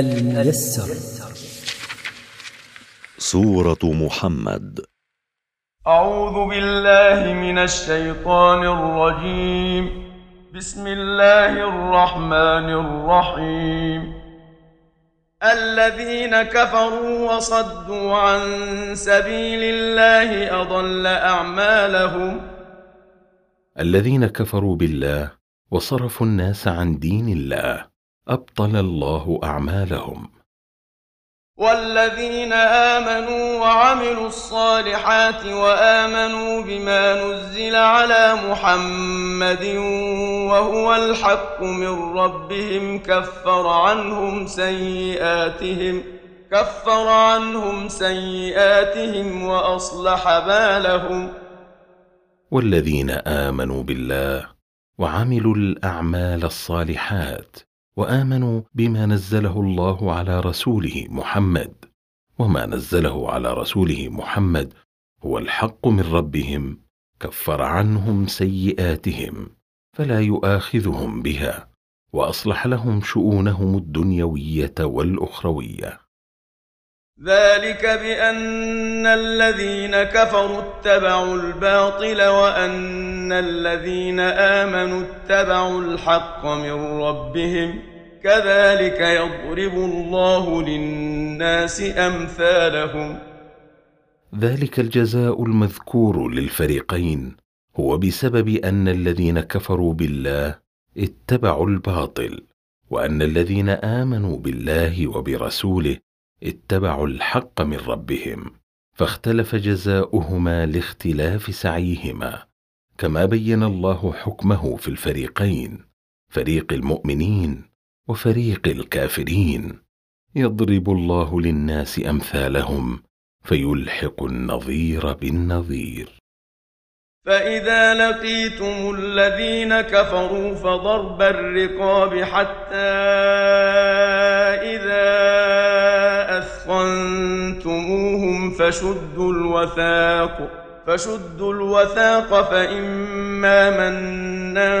الميسر. سورة محمد. أعوذ بالله من الشيطان الرجيم. بسم الله الرحمن الرحيم. الذين كفروا وصدوا عن سبيل الله أضل أعمالهم. الذين كفروا بالله وصرفوا الناس عن دين الله. أبطل الله أعمالهم. والذين آمنوا وعملوا الصالحات وآمنوا بما نزل على محمد وهو الحق من ربهم كفر عنهم سيئاتهم كفر عنهم سيئاتهم وأصلح بالهم. والذين آمنوا بالله وعملوا الأعمال الصالحات وآمنوا بما نزله الله على رسوله محمد. وما نزله على رسوله محمد هو الحق من ربهم كفر عنهم سيئاتهم فلا يؤاخذهم بها وأصلح لهم شؤونهم الدنيوية والأخروية. ذلك بأن الذين كفروا اتبعوا الباطل وأن الذين آمنوا اتبعوا الحق من ربهم. كذلك يضرب الله للناس أمثالهم. ذلك الجزاء المذكور للفريقين هو بسبب أن الذين كفروا بالله اتبعوا الباطل وأن الذين آمنوا بالله وبرسوله اتبعوا الحق من ربهم فاختلف جزاؤهما لاختلاف سعيهما كما بين الله حكمه في الفريقين فريق المؤمنين وفريق الكافرين. يضرب الله للناس أمثالهم فيلحق النظير بالنظير. فإذا لقيتم الذين كفروا فضرب الرقاب حتى إذا أثخنتموهم فشدوا الوثاق فشدوا الوثاق فإما منا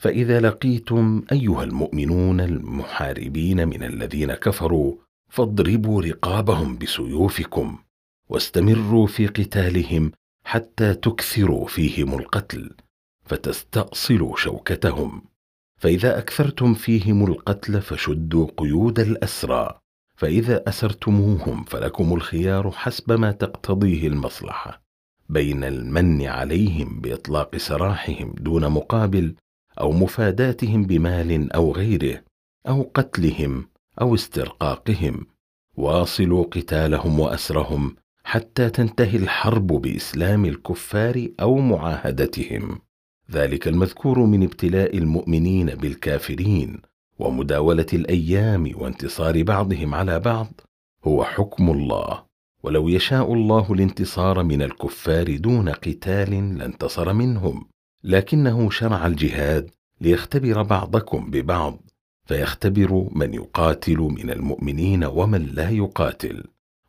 فإذا لقيتم أيها المؤمنون المحاربين من الذين كفروا فاضربوا رقابهم بسيوفكم واستمروا في قتالهم حتى تكثروا فيهم القتل فتستأصلوا شوكتهم. فإذا أكثرتم فيهم القتل فشدوا قيود الأسرى فإذا أسرتموهم فلكم الخيار حسب ما تقتضيه المصلحة بين المن عليهم بإطلاق سراحهم دون مقابل أو مفاداتهم بمال أو غيره أو قتلهم أو استرقاقهم. واصلوا قتالهم وأسرهم حتى تنتهي الحرب بإسلام الكفار أو معاهدتهم. ذلك المذكور من ابتلاء المؤمنين بالكافرين ومداولة الأيام وانتصار بعضهم على بعض هو حكم الله. ولو يشاء الله الانتصار من الكفار دون قتال لانتصر منهم. لكنه شرع الجهاد ليختبر بعضكم ببعض فيختبر من يقاتل من المؤمنين ومن لا يقاتل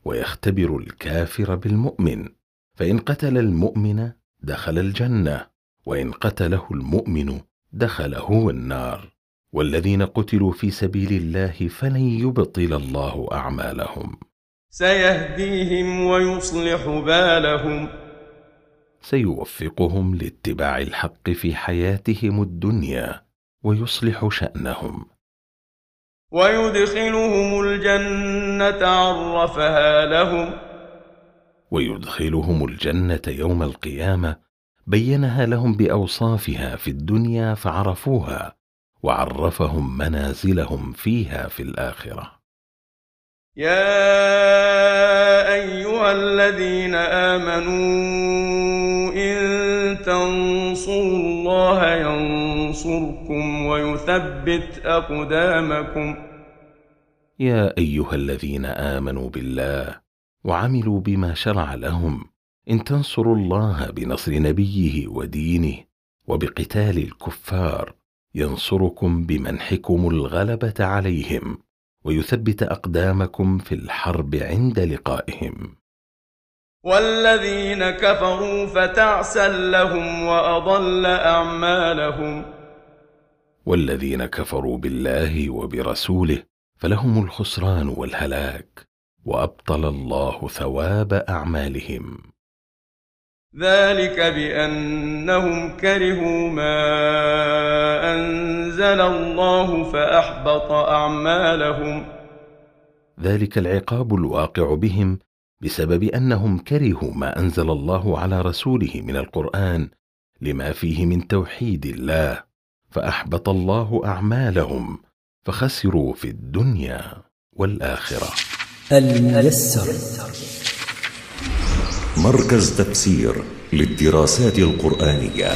ويختبر الكافر بالمؤمن فإن قتل المؤمن دخل الجنة وإن قتله المؤمن دخل هو النار. والذين قتلوا في سبيل الله فلن يبطل الله أعمالهم. سيهديهم ويصلح بالهم. سيوفقهم لاتباع الحق في حياتهم الدنيا ويصلح شأنهم. ويدخلهم الجنة عرفها لهم. ويدخلهم الجنة يوم القيامة بينها لهم بأوصافها في الدنيا فعرفوها وعرفهم منازلهم فيها في الآخرة. يا أيها الذين آمنوا تنصروا الله ينصركم ويثبت أقدامكم. يا أيها الذين آمنوا بالله وعملوا بما شرع لهم إن تنصروا الله بنصر نبيه ودينه وبقتال الكفار ينصركم بمنحكم الغلبة عليهم ويثبت أقدامكم في الحرب عند لقائهم. والذين كفروا فتعسا لهم وأضل أعمالهم. والذين كفروا بالله وبرسوله فلهم الخسران والهلاك وأبطل الله ثواب أعمالهم. ذلك بأنهم كرهوا ما أنزل الله فأحبط أعمالهم. ذلك العقاب الواقع بهم بسبب أنهم كرهوا ما أنزل الله على رسوله من القرآن لما فيه من توحيد الله فأحبط الله أعمالهم فخسروا في الدنيا والآخرة. الميسر. مركز تفسير للدراسات القرآنية.